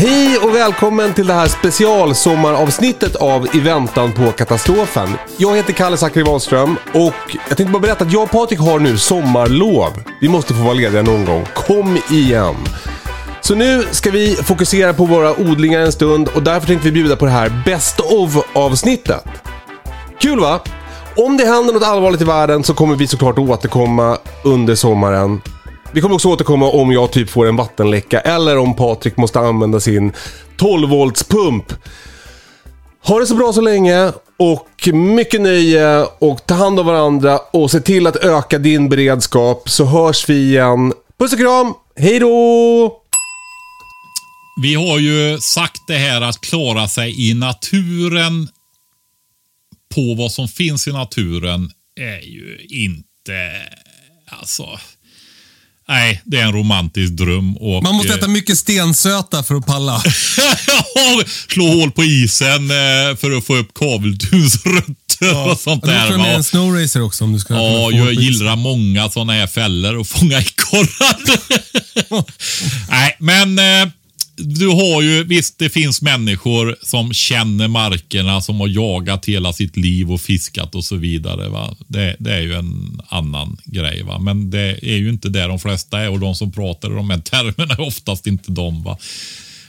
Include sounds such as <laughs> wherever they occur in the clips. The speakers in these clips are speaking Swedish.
Hej och välkommen till det här specialsommaravsnittet av I väntan på katastrofen. Jag heter Kalle Zackari Wahlström och jag tänkte bara berätta att jag och Patrik har nu sommarlov. Vi måste få vara lediga någon gång. Kom igen! Så nu ska vi fokusera på våra odlingar en stund och därför tänkte vi bjuda på det här Best of avsnittet. Kul va? Om det händer något allvarligt i världen så kommer vi såklart återkomma under sommaren. Vi kommer också återkomma om jag typ får en vattenläcka eller om Patrik måste använda sin 12 volts pump. Ha det så bra så länge och mycket nöje och ta hand om varandra och se till att öka din beredskap så hörs vi igen. Puss och kram, hej då! Vi har ju sagt det här att klara sig i naturen på vad som finns i naturen är ju inte, alltså, nej, det är en romantisk dröm. Och, Man måste eh, äta mycket stensöta för att palla. <laughs> Slå hål på isen eh, för att få upp kaveltunsrötter och sånt Du där. får med en snowracer också om du ska Ja, jag gillar många sådana här fällor och fånga ekorrar. <laughs> Nej, men eh, du har ju, visst det finns människor som känner markerna, som har jagat hela sitt liv och fiskat och så vidare. Va? Det, det är ju en annan grej. Va? Men det är ju inte där de flesta är och de som pratar i de här <laughs> termerna är oftast inte de. Va?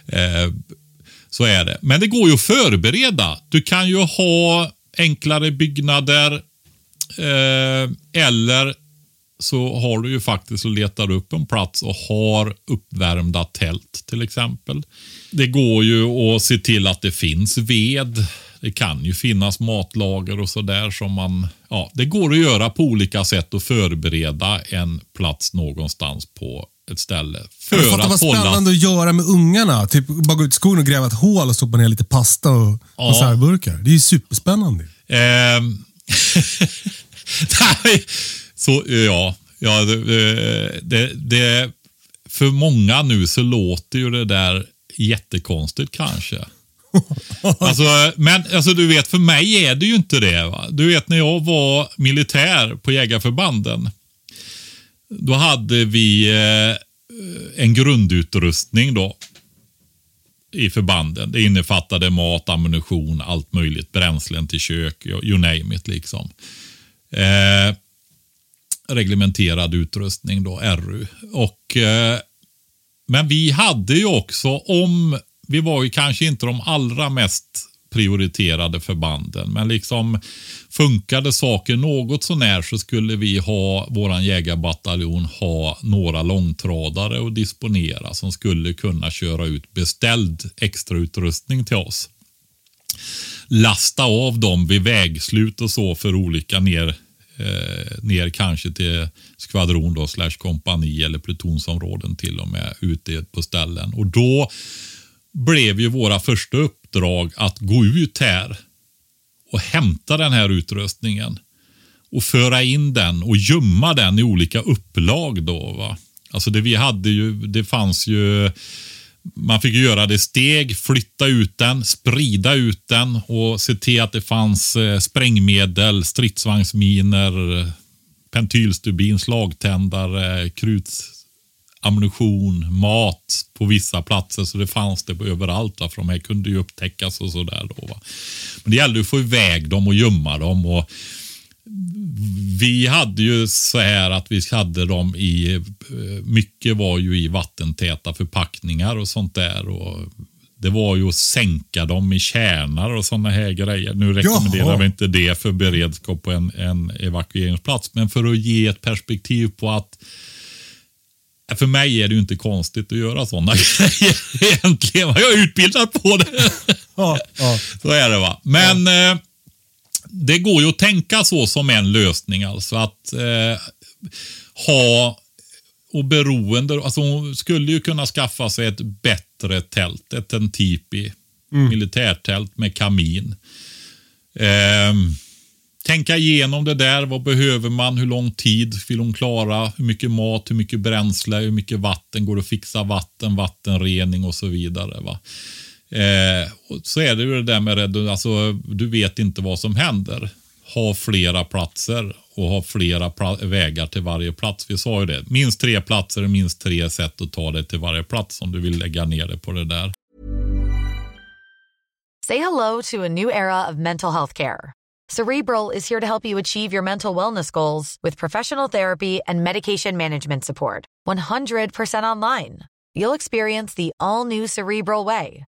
Eh, så är det. Men det går ju att förbereda. Du kan ju ha enklare byggnader eh, eller så har du ju faktiskt och letar upp en plats och har uppvärmda tält till exempel. Det går ju att se till att det finns ved. Det kan ju finnas matlager och sådär som man... Ja, det går att göra på olika sätt och förbereda en plats någonstans på ett ställe. För Men Fatta vad att hålla... spännande att göra med ungarna. Typ bara gå ut i skogen och gräva ett hål och stoppa ner lite pasta och Ja. konservburkar. Det är ju superspännande. <laughs> Nej, så ja. ja det, det, det, för många nu så låter ju det där jättekonstigt kanske. <laughs> Alltså, men alltså, du vet, för mig är det ju inte det. Va? Du vet när jag var militär på jägarförbanden. Då hade vi eh, en grundutrustning då i förbanden. Det innefattade mat, ammunition, allt möjligt. Bränslen till kök, you name it liksom. Eh, reglementerad utrustning då, RU. Och, eh, men vi hade ju också, om vi var ju kanske inte de allra mest prioriterade förbanden, men liksom funkade saker något sånär så skulle vi ha, våran jägarbataljon ha några långtradare att disponera som skulle kunna köra ut beställd extrautrustning till oss lasta av dem vid vägslut och så för olika ner, eh, ner kanske till skvadron då, slash kompani eller plutonsområden till och med ute på ställen. Och då blev ju våra första uppdrag att gå ut här och hämta den här utrustningen och föra in den och gömma den i olika upplag. Då, va? Alltså det vi hade ju, det fanns ju man fick göra det steg, flytta ut den, sprida ut den och se till att det fanns eh, sprängmedel, stridsvagnsminer, pentylstubin, slagtändare, krutsammunition, mat på vissa platser. Så det fanns det överallt. Va? För de här kunde ju upptäckas och sådär. Men det gällde att få iväg dem och gömma dem. Och vi hade ju så här att vi hade dem i, eh, mycket var ju i vattentäta förpackningar och sånt där. Och det var ju att sänka dem i kärnar och sådana här grejer. Nu rekommenderar Jaha. vi inte det för beredskap på en, en evakueringsplats, men för att ge ett perspektiv på att för mig är det ju inte konstigt att göra sådana <laughs> grejer egentligen. Jag är utbildad på det. Ja, ja. Så är det va. Men eh, det går ju att tänka så som en lösning. Alltså att eh, ha och beroende. Alltså hon skulle ju kunna skaffa sig ett bättre tält. Ett en tipi. Militärtält med kamin. Ehm, tänka igenom det där. Vad behöver man? Hur lång tid vill hon klara? Hur mycket mat? Hur mycket bränsle? Hur mycket vatten? Går det att fixa vatten? Vattenrening och så vidare. Va? Eh, och så är det ju det där med rädd- alltså, du vet inte vad som händer. Ha flera platser och ha flera pl vägar till varje plats. Vi sa ju det. Minst tre platser och minst tre sätt att ta dig till varje plats om du vill lägga ner det på det där. Say hello to a new era of mental health care. Cerebral is here to help you achieve your mental wellness goals with professional therapy and medication management support. 100% online. You'll experience the all new Cerebral Way,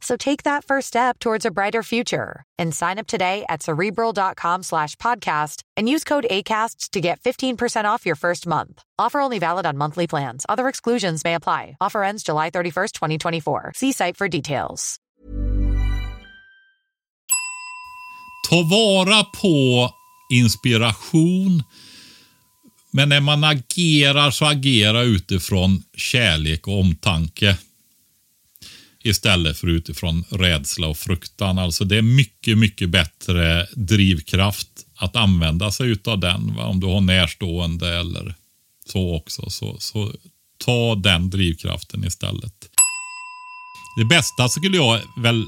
So take that first step towards a brighter future and sign up today at cerebral.com slash podcast and use code ACAST to get 15% off your first month. Offer only valid on monthly plans. Other exclusions may apply. Offer ends July 31st, 2024. See site for details. Ta vara på inspiration. Men när man agerar så agera utifrån kärlek och omtanke. Istället för utifrån rädsla och fruktan. Alltså det är mycket, mycket bättre drivkraft att använda sig utav den. Va? Om du har närstående eller så också. Så, så ta den drivkraften istället. Det bästa skulle jag väl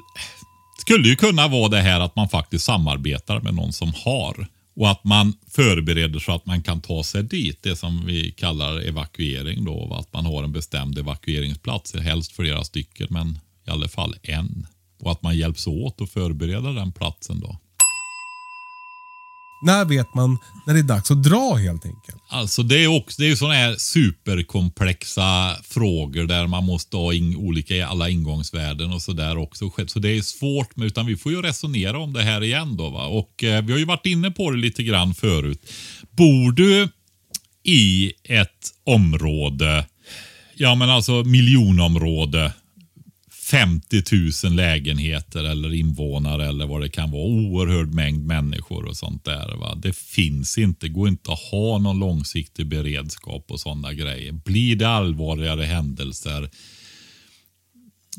skulle ju kunna vara det här att man faktiskt samarbetar med någon som har. Och att man förbereder så att man kan ta sig dit. Det som vi kallar evakuering då. Att man har en bestämd evakueringsplats. Helst flera stycken men i alla fall en. Och att man hjälps åt att förbereda den platsen då. När vet man när det är dags att dra helt enkelt? Alltså det är också det är ju sådana här superkomplexa frågor där man måste ha in, olika alla ingångsvärden och sådär också. Så det är svårt, men utan vi får ju resonera om det här igen då. Va? Och eh, vi har ju varit inne på det lite grann förut. Bor du i ett område, ja men alltså miljonområde, 50 000 lägenheter eller invånare eller vad det kan vara. Oerhörd mängd människor och sånt där. Va? Det finns inte, går inte att ha någon långsiktig beredskap och sådana grejer. Blir det allvarligare händelser,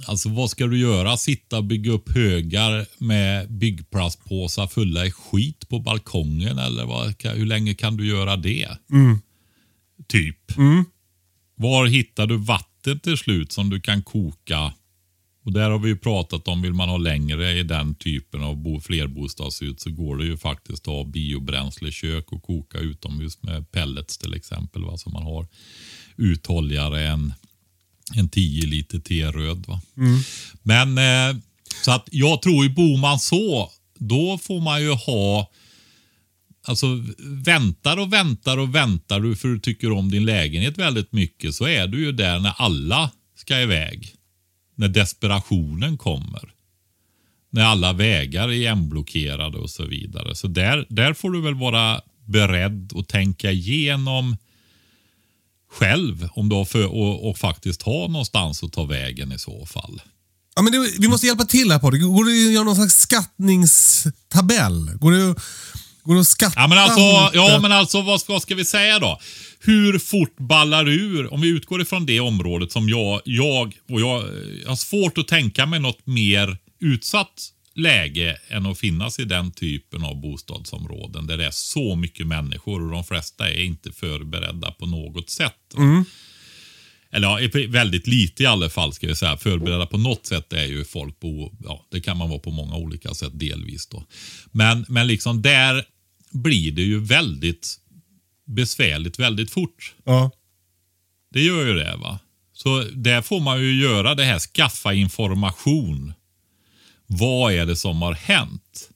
alltså vad ska du göra? Sitta och bygga upp högar med byggplastpåsar fulla i skit på balkongen eller vad, hur länge kan du göra det? Typ. Var hittar du vatten till slut som du kan koka? Och där har vi ju pratat om, vill man ha längre i den typen av bo, flerbostadshus så går det ju faktiskt att ha biobränslekök och koka utomhus med pellets till exempel. Va? Så man har uthålligare än en 10 liter teröd. Va? Men eh, så att jag tror ju bor man så, då får man ju ha Alltså väntar och väntar och väntar du för du tycker om din lägenhet väldigt mycket så är du ju där när alla ska iväg. När desperationen kommer. När alla vägar är igenblockerade och så vidare. Så där, där får du väl vara beredd att tänka igenom själv om du har för, och, och faktiskt ha någonstans att ta vägen i så fall. Ja, men det, vi måste hjälpa till här på det. Går det att göra någon slags skattningstabell? Går det, går det att skatta? Ja men alltså, ja, men alltså vad, ska- vad ska vi säga då? Hur fort ballar ur? Om vi utgår ifrån det området som jag, jag och jag, jag har svårt att tänka mig något mer utsatt läge än att finnas i den typen av bostadsområden där det är så mycket människor och de flesta är inte förberedda på något sätt. Eller ja, väldigt lite i alla fall ska vi säga. Förberedda på något sätt är ju folk bo, ja det kan man vara på många olika sätt delvis då. Men, men liksom där blir det ju väldigt besvärligt väldigt fort. Ja. Det gör ju det va. Så där får man ju göra det här, skaffa information. Vad är det som har hänt?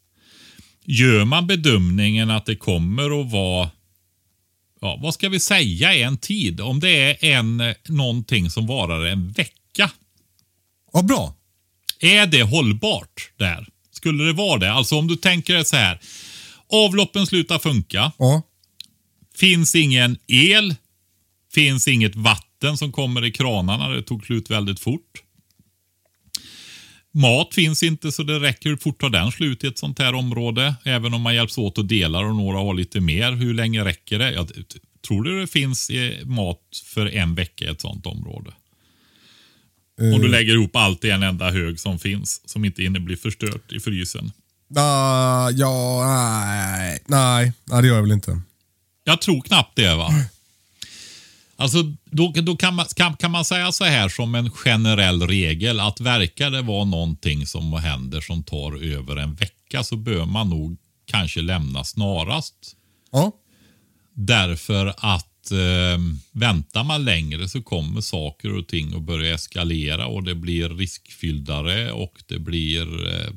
Gör man bedömningen att det kommer att vara ja, vad ska vi säga är en tid? Om det är en, någonting som varar en vecka. Vad bra. Är det hållbart där? Skulle det vara det? Alltså om du tänker så här. Avloppen slutar funka. Ja. Finns ingen el. Finns inget vatten som kommer i kranarna. Det tog slut väldigt fort. Mat finns inte så det räcker hur fort tar den slut i ett sånt här område. Även om man hjälps åt och delar och några har lite mer. Hur länge räcker det? Jag tror du det finns eh, mat för en vecka i ett sånt område? Om du lägger ihop allt i en enda hög som finns. Som inte hinner bli förstört i frysen. Ah, ja, nej, nej, nej, det gör jag väl inte. Jag tror knappt det va. Alltså, då, då kan, man, kan, kan man säga så här som en generell regel att verkar det vara någonting som händer som tar över en vecka så bör man nog kanske lämna snarast. Ja. Därför att eh, väntar man längre så kommer saker och ting att börja eskalera och det blir riskfylldare och det blir eh,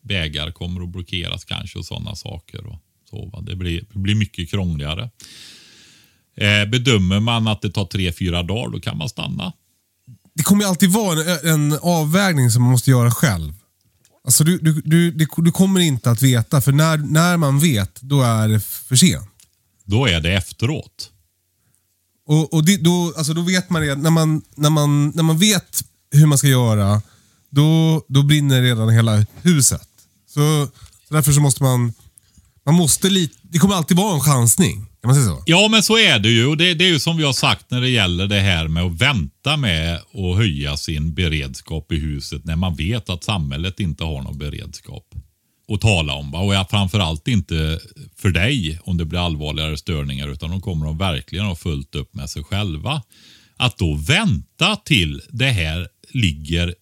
vägar kommer att blockeras kanske och sådana saker. Och så, va? Det, blir, det blir mycket krångligare. Eh, bedömer man att det tar tre, fyra dagar, då kan man stanna. Det kommer alltid vara en, en avvägning som man måste göra själv. Alltså du, du, du, du, du kommer inte att veta, för när, när man vet, då är det för sent. Då är det efteråt. Och, och det, då, alltså då vet man redan, när man, när, man, när man vet hur man ska göra, då, då brinner redan hela huset. Så, så därför så måste man, man måste lite, det kommer alltid vara en chansning. Kan man säga så? Ja, men så är det ju. Och det, det är ju som vi har sagt när det gäller det här med att vänta med att höja sin beredskap i huset när man vet att samhället inte har någon beredskap att tala om. Va? Och jag, framförallt inte för dig om det blir allvarligare störningar utan de kommer de verkligen ha fullt upp med sig själva. Att då vänta till det här ligger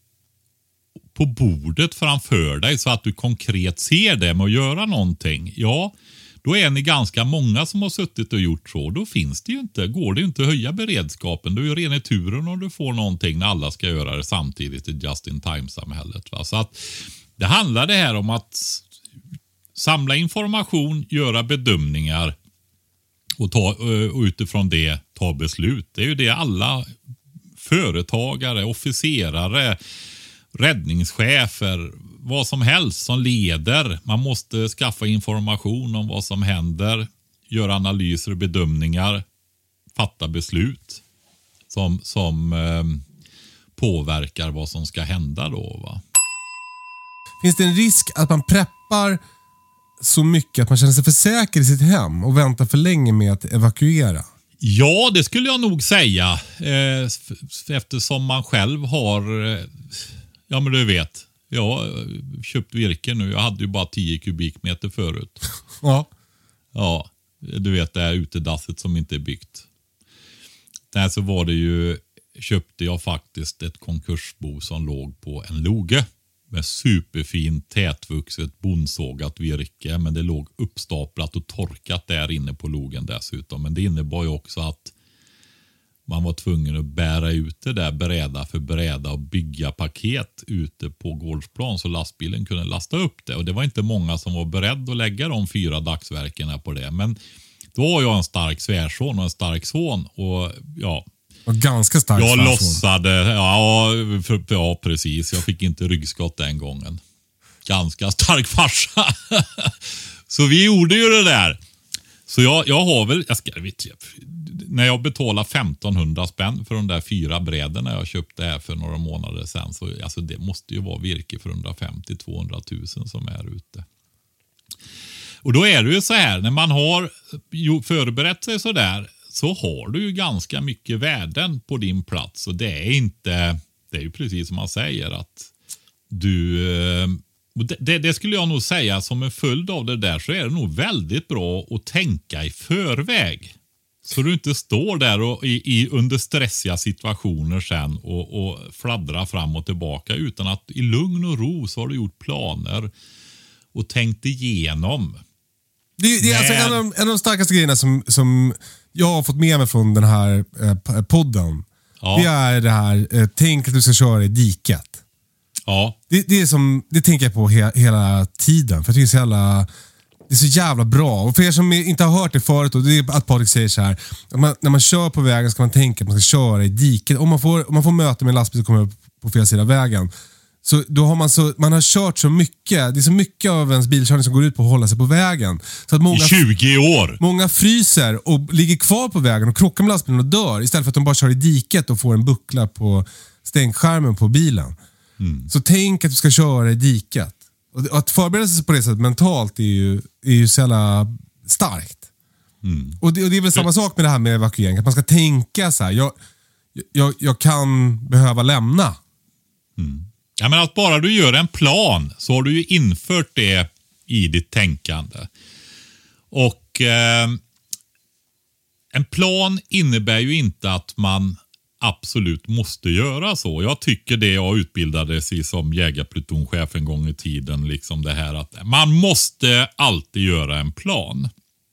på bordet framför dig så att du konkret ser det med att göra någonting. Ja, då är ni ganska många som har suttit och gjort så. Då finns det ju inte, går det ju inte att höja beredskapen. Du är ju ren i turen om du får någonting när alla ska göra det samtidigt i just in time-samhället. Va? Så att det handlar det här om att samla information, göra bedömningar och, ta, eh, och utifrån det ta beslut. Det är ju det alla företagare, officerare, räddningschefer, vad som helst som leder. Man måste skaffa information om vad som händer, göra analyser och bedömningar, fatta beslut som, som eh, påverkar vad som ska hända då. Va? Finns det en risk att man preppar så mycket att man känner sig för säker i sitt hem och väntar för länge med att evakuera? Ja, det skulle jag nog säga. Eh, eftersom man själv har, eh, ja men du vet, jag har köpt virke nu. Jag hade ju bara 10 kubikmeter förut. <laughs> Ja. Ja, du vet det här utedasset som inte är byggt. Där så var det ju, köpte jag faktiskt ett konkursbo som låg på en loge med superfint tätvuxet bondsågat virke. Men det låg uppstaplat och torkat där inne på logen dessutom. Men det innebar ju också att man var tvungen att bära ut det där bräda för bräda och bygga paket ute på gårdsplan så lastbilen kunde lasta upp det. Och Det var inte många som var beredda att lägga de fyra dagsverkena på det. Men då har jag en stark svärson och en stark son. Och ja, Och ganska stark jag svärson. lossade. Ja, för, ja, precis. Jag fick inte ryggskott den gången. Ganska stark farsa. <laughs> så vi gjorde ju det där. Så jag, jag har väl, jag ska, vet, när jag betalade 1500 spänn för de där fyra bräderna jag köpte här för några månader sedan. Så alltså det måste ju vara virke för 150-200 000 som är ute. Och då är det ju så här, när man har förberett sig så där så har du ju ganska mycket värden på din plats och det är inte, det är ju precis som man säger att du eh, det, det skulle jag nog säga som en följd av det där så är det nog väldigt bra att tänka i förväg. Så du inte står där och i, i under stressiga situationer sen och, och fladdrar fram och tillbaka utan att i lugn och ro så har du gjort planer och tänkt igenom. Det, det är alltså en, av, de- en av de starkaste grejerna som, som jag har fått med mig från den här eh, podden. Ja. Det är det här, eh, tänk att du ska köra i diket. Ja, Det, det, är som, det tänker jag på he, hela tiden. För jag tycker det är så jävla... Det är så jävla bra. Och för er som inte har hört det förut, och det är att Patrik säger så här. Man, när man kör på vägen ska man tänka att man ska köra i diket. Om man får, om man får möte med en lastbil som kommer upp på fel sida av vägen Så då har man, så, man har kört så mycket, det är så mycket av ens bilkörning som går ut på att hålla sig på vägen. Så att I många, 20 år. många fryser och ligger kvar på vägen och krockar med lastbilen och dör istället för att de bara kör i diket och får en buckla på stänkskärmen på bilen. Så tänk att du ska köra i diket. Och att förbereda sig på det sättet mentalt är ju, är ju så jävla starkt. Och, det, och det är väl samma sak med det här med evakuering. Att man ska tänka så här. Jag, jag, jag kan behöva lämna. Ja, men att bara du gör en plan så har du ju infört det i ditt tänkande. Och eh, en plan innebär ju inte att man absolut måste göra så. Jag tycker det jag utbildades i som jägarplutonchef en gång i tiden, liksom det här att man måste alltid göra en plan.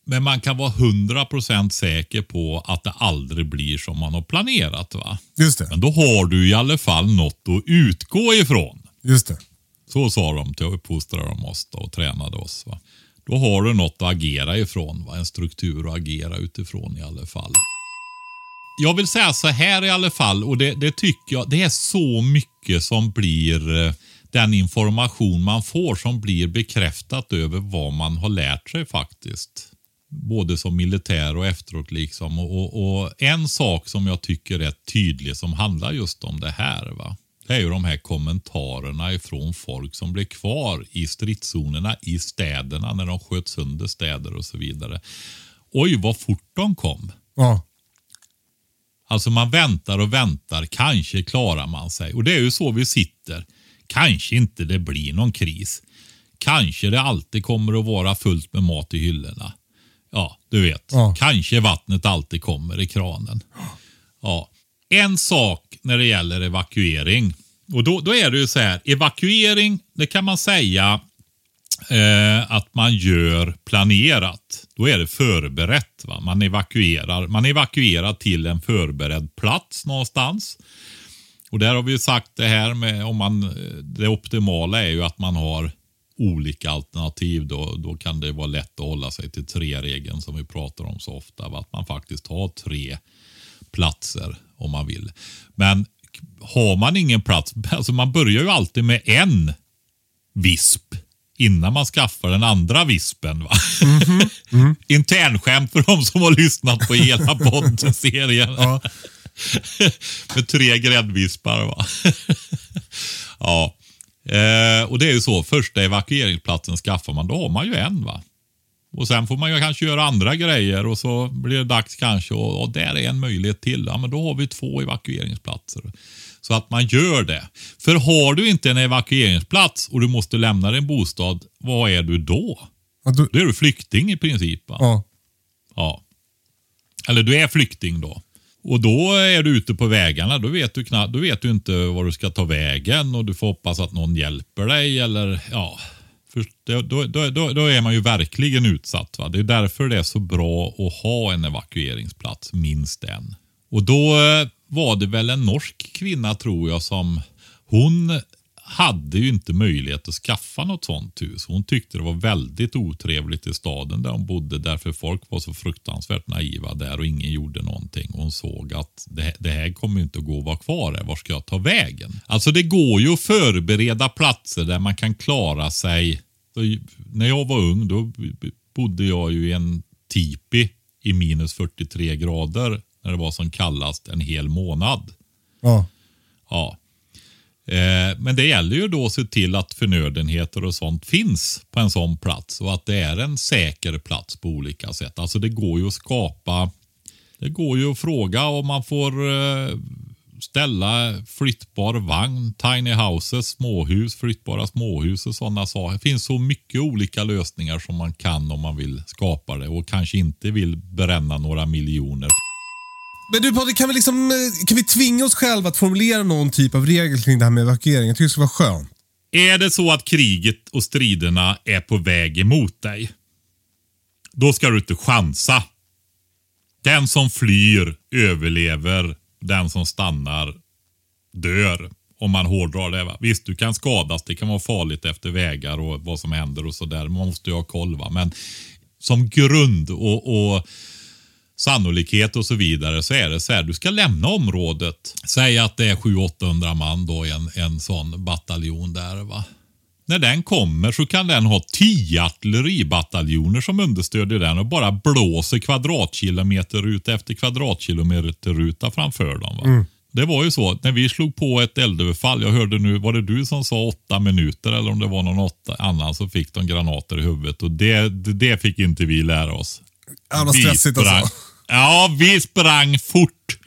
Men man kan vara 100% säker på att det aldrig blir som man har planerat. va? Just det. Men då har du i alla fall något att utgå ifrån. Just det. Så sa de till att uppfostra de oss och tränade oss. Va? Då har du något att agera ifrån. Va? En struktur att agera utifrån i alla fall. Jag vill säga så här i alla fall och det, det tycker jag, det är så mycket som blir eh, den information man får som blir bekräftat över vad man har lärt sig faktiskt. Både som militär och efteråt liksom. Och, och, och en sak som jag tycker är tydlig som handlar just om det här. Va? Det är ju de här kommentarerna ifrån folk som blev kvar i stridszonerna i städerna när de sköt sönder städer och så vidare. Oj, vad fort de kom. Ja. Alltså man väntar och väntar, kanske klarar man sig. Och det är ju så vi sitter. Kanske inte det blir någon kris. Kanske det alltid kommer att vara fullt med mat i hyllorna. Ja, du vet. Ja. Kanske vattnet alltid kommer i kranen. Ja. En sak när det gäller evakuering. Och då, då är det ju så här, evakuering, det kan man säga eh, att man gör planerat. Då är det förberett. Va? Man, evakuerar, man evakuerar till en förberedd plats någonstans. Och där har vi ju sagt det här med om man, det optimala är ju att man har olika alternativ. Då, då kan det vara lätt att hålla sig till tre-regeln som vi pratar om så ofta. Va? Att man faktiskt har tre platser om man vill. Men har man ingen plats, <laughs> alltså man börjar ju alltid med en visp innan man skaffar den andra vispen. Va? <laughs> Internskämt för de som har lyssnat på hela poddserien. <laughs> med tre gräddvispar. Va? <laughs> ja. Eh, och det är ju så, första evakueringsplatsen skaffar man, då har man ju en. va. Och sen får man ju kanske göra andra grejer och så blir det dags kanske och, och där är en möjlighet till. Ja, men då har vi två evakueringsplatser. Så att man gör det. För har du inte en evakueringsplats och du måste lämna din bostad, vad är du då? Ja, du, Då är du flykting i princip. Ja. Ja. Eller du är flykting då. Och då är du ute på vägarna. Då vet du, knappt, då vet du inte var du ska ta vägen och du får hoppas att någon hjälper dig. Eller ja, för då, då, då, då, då är man ju verkligen utsatt. Va? Det är därför det är så bra att ha en evakueringsplats, minst en. Och då eh, var det väl en norsk kvinna tror jag som hon hade ju inte möjlighet att skaffa något sånt hus. Hon tyckte det var väldigt otrevligt i staden där hon bodde därför folk var så fruktansvärt naiva där och ingen gjorde någonting. Hon såg att det, det här kommer ju inte att gå att vara kvar här. Var ska jag ta vägen? Alltså det går ju att förbereda platser där man kan klara sig. Så, när jag var ung då bodde jag ju i en tipi i minus 43 grader när det var som kallast en hel månad. ja. Ja. Eh, men det gäller ju då att se till att förnödenheter och sånt finns på en sån plats och att det är en säker plats på olika sätt. Alltså det går ju att skapa, det går ju att fråga om man får eh, ställa flyttbar vagn, tiny houses, småhus, flyttbara småhus och sådana saker. Det finns så mycket olika lösningar som man kan om man vill skapa det och kanske inte vill bränna några miljoner. Men du Patrik, kan vi, liksom, eh, kan vi tvinga oss själva att formulera någon typ av regel kring det här med evakuering? Jag tycker det skulle vara skönt. Är det så att kriget och striderna är på väg emot dig, då ska du inte chansa. Den som flyr överlever, den som stannar dör. Om man hårdrar det. Va? Visst, du kan skadas, det kan vara farligt efter vägar och vad som händer och sådär. Man måste ju ha koll. Va? Men som grund och, och sannolikhet och så vidare så är det så här, du ska lämna området. Säg att det är 700-800 man då i en, en sån bataljon där va. När den kommer så kan den ha 10 artilleribataljoner som understödjer den och bara blåser kvadratkilometer ruta efter kvadratkilometer ruta framför dem. Va? Det var ju så när vi slog på ett eldöverfall, jag hörde nu, var det du som sa åtta minuter eller om det var någon åtta, annan som fick de granater i huvudet och det, det, det fick inte vi lära oss. Jävla stressigt alltså. Ja, vi sprang fort.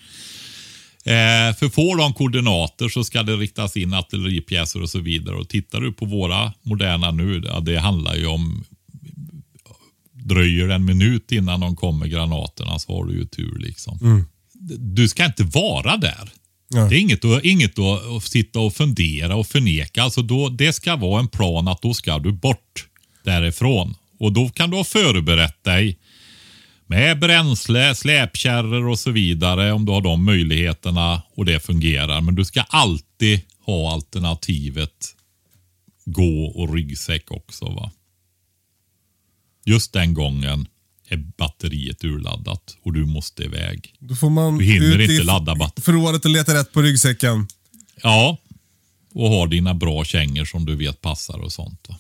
Eh, för får de koordinater så ska det riktas in artilleripjäser och så vidare. Och tittar du på våra moderna nu, ja, det handlar ju om dröjer en minut innan de kommer granaterna så har du ju tur liksom. Du ska inte vara där. Nej. Det är inget, att, inget att, att sitta och fundera och förneka. Alltså då, det ska vara en plan att då ska du bort därifrån. Och då kan du ha förberett dig med bränsle, släpkärror och så vidare om du har de möjligheterna och det fungerar. Men du ska alltid ha alternativet gå och ryggsäck också. va. Just den gången är batteriet urladdat och du måste iväg. Då får man Du hinner inte ladda batt- förrådet och leta rätt på ryggsäcken. Ja, och ha dina bra kängor som du vet passar och sånt. Va?